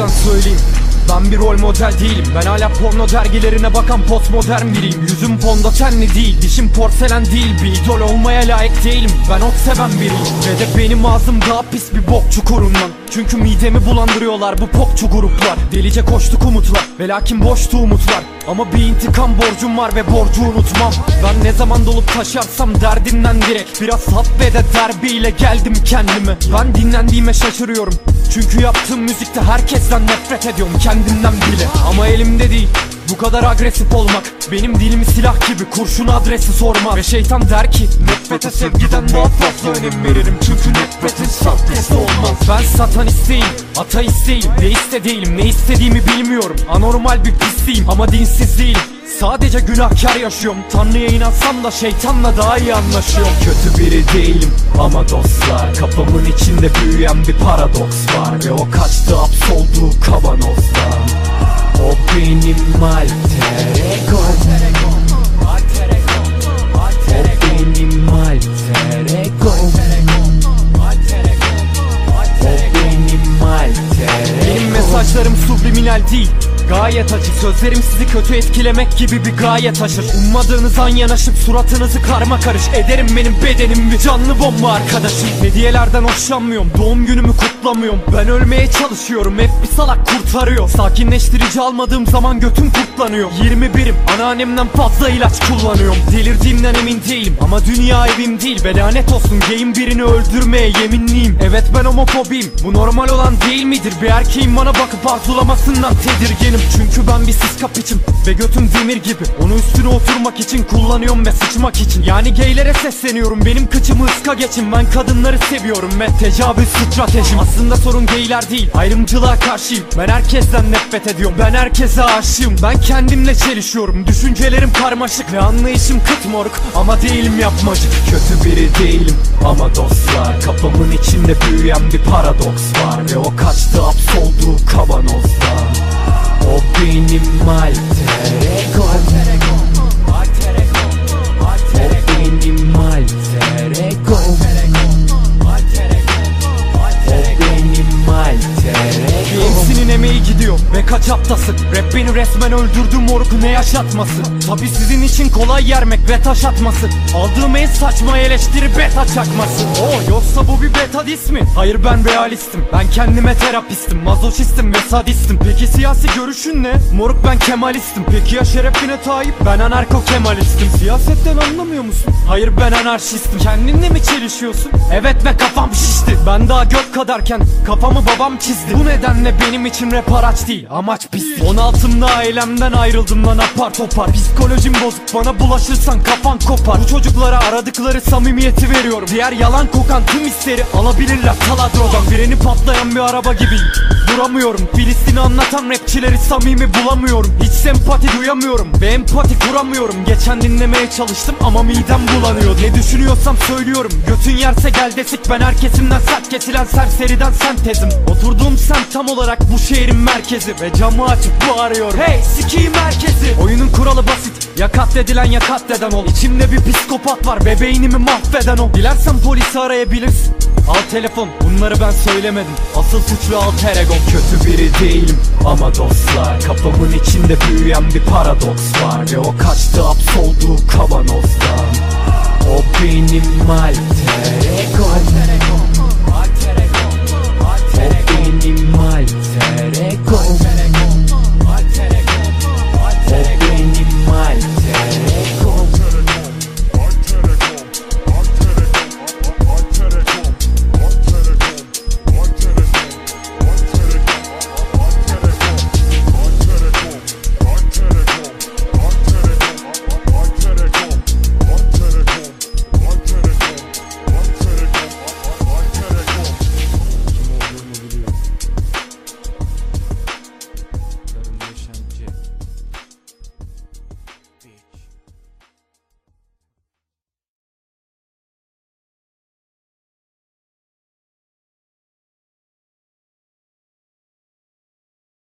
baştan söyleyeyim rol model değilim. Ben hala porno dergilerine bakan postmodern biriyim. Yüzüm fondötenli değil dişim porselen değil. Bir idol olmaya layık değilim. Ben ot seven biriyim. Ve de benim ağzım daha pis bir bok çukurundan Çünkü midemi bulandırıyorlar bu popçu gruplar. Delice koştuk umutlar ve lakin boştu umutlar. Ama bir intikam borcum var ve borcu unutmam. Ben ne zaman dolup taşarsam derdimden direkt Biraz saf ve de derbiyle geldim kendime. Ben dinlendiğime şaşırıyorum. Çünkü yaptığım müzikte herkesten nefret ediyorum kendimden bile. Ama elimde değil bu kadar agresif olmak. Benim dilim silah gibi kurşun adresi sorma Ve şeytan der ki Nefrete sevgiden daha fazla önem veririm. Çünkü nefretin sahtesi olmaz. Ben satanist değilim, ateist değilim. Deist de değilim, ne istediğimi bilmiyorum. Anormal bir pisliğim ama dinsiz değilim. Sadece günahkar yaşıyorum. Tanrı'ya inansam da şeytanla daha iyi anlaşıyorum. Kötü biri değilim ama dostlar Kafamın içinde büyüyen bir paradoks var. Ve o kaçtı hapsolduğu kavanozdan. O benim alter egom O benim alter egom O benim alter Benim mesajlarım subliminal değil Gayet açık sözlerim sizi kötü etkilemek gibi bir gaye taşır Ummadığınız an yanaşıp suratınızı karma karış. Ederim benim bedenim bir canlı bomba arkadaşım Hediyelerden hoşlanmıyorum. Doğum günümü kutlamıyorum. Ben ölmeye çalışıyorum. Hep bir salak kurtarıyor. Sakinleştirici almadığım zaman götüm kurtlanıyor. 21'im anneannemden fazla ilaç kullanıyorum. Delirdiğimden emin değilim. Ama dünya evim değil. Ve lanet olsun. Gayim birini öldürmeye yeminliyim. Evet ben homofobiyim. Bu normal olan değil midir? Bir erkeğin bana bakıp arzulamasından tedirginim Çünkü ben bir siskap içim ve götüm demir gibi. Onu üstüne oturmak için kullanıyorum ve sıçmak için. Yani gaylere sesleniyorum benim kıçımı ıska geçin. Ben kadınları seviyorum ve tecavüz stratejim. Aslında sorun gayler değil ayrımcılığa karşıyım. Ben herkesten nefret ediyorum ben herkese aşığım. Ben kendimle çelişiyorum düşüncelerim karmaşık Ve anlayışım kıt moruk ama değilim yapmacık Kötü biri değilim. Ama dostlar Kafamın içinde büyüyen bir paradoks var Ve o kaçtı hapsolduğu kavanozdan O benim kaç haftası Rap beni resmen öldürdü moruk ne yaşatması Tabi sizin için kolay yermek ve taş atması Aldığım en saçma eleştiri beta çakması O yoksa bu bir beta dis mi? Hayır ben realistim. Ben kendime terapistim Mazoşistim ve sadistim. Peki siyasi görüşün ne? Moruk ben kemalistim. Peki ya şerefine Tayyip? Ben anarko kemalistim Siyasetten anlamıyor musun? Hayır ben anarşistim. Kendinle mi çelişiyorsun? Evet ve kafam şişti. Ben daha gök kadarken kafamı babam çizdi. Bu nedenle benim için rap araç değil amaç pislik 16'mda ailemden ayrıldım lan apar topar. Psikolojim bozuk bana bulaşırsan kafan kopar. Bu çocuklara aradıkları samimiyeti veriyorum. Diğer yalan kokan tüm hisleri alabilirler. Taladrodan Freni patlayan bir araba gibiyim Duramıyorum. Filistin'i anlatan rapçileri samimi bulamıyorum. Hiç sempati duyamıyorum ve empati kuramıyorum. Geçen dinlemeye çalıştım ama midem bulanıyor. Ne düşünüyorsam söylüyorum. Götün yerse gel desik. Ben herkesimden sert kesilen serseriden sentezim. Oturduğum semt tam olarak bu şehrin merkezi. Ve camı açıp bağırıyorum Hey sikiyim merkezi. Oyunun kuralı basit. Ya katledilen ya katleden ol. İçimde bir psikopat var. Ve beynimi mahveden o Dilersen polisi arayabilirsin. Al telefon. Bunları ben söylemedim. Asıl suçlu alter egom Kötü biri değilim. Ama dostlar Kafamın içinde büyüyen bir paradoks var. Ve o kaçtı hapsolduğu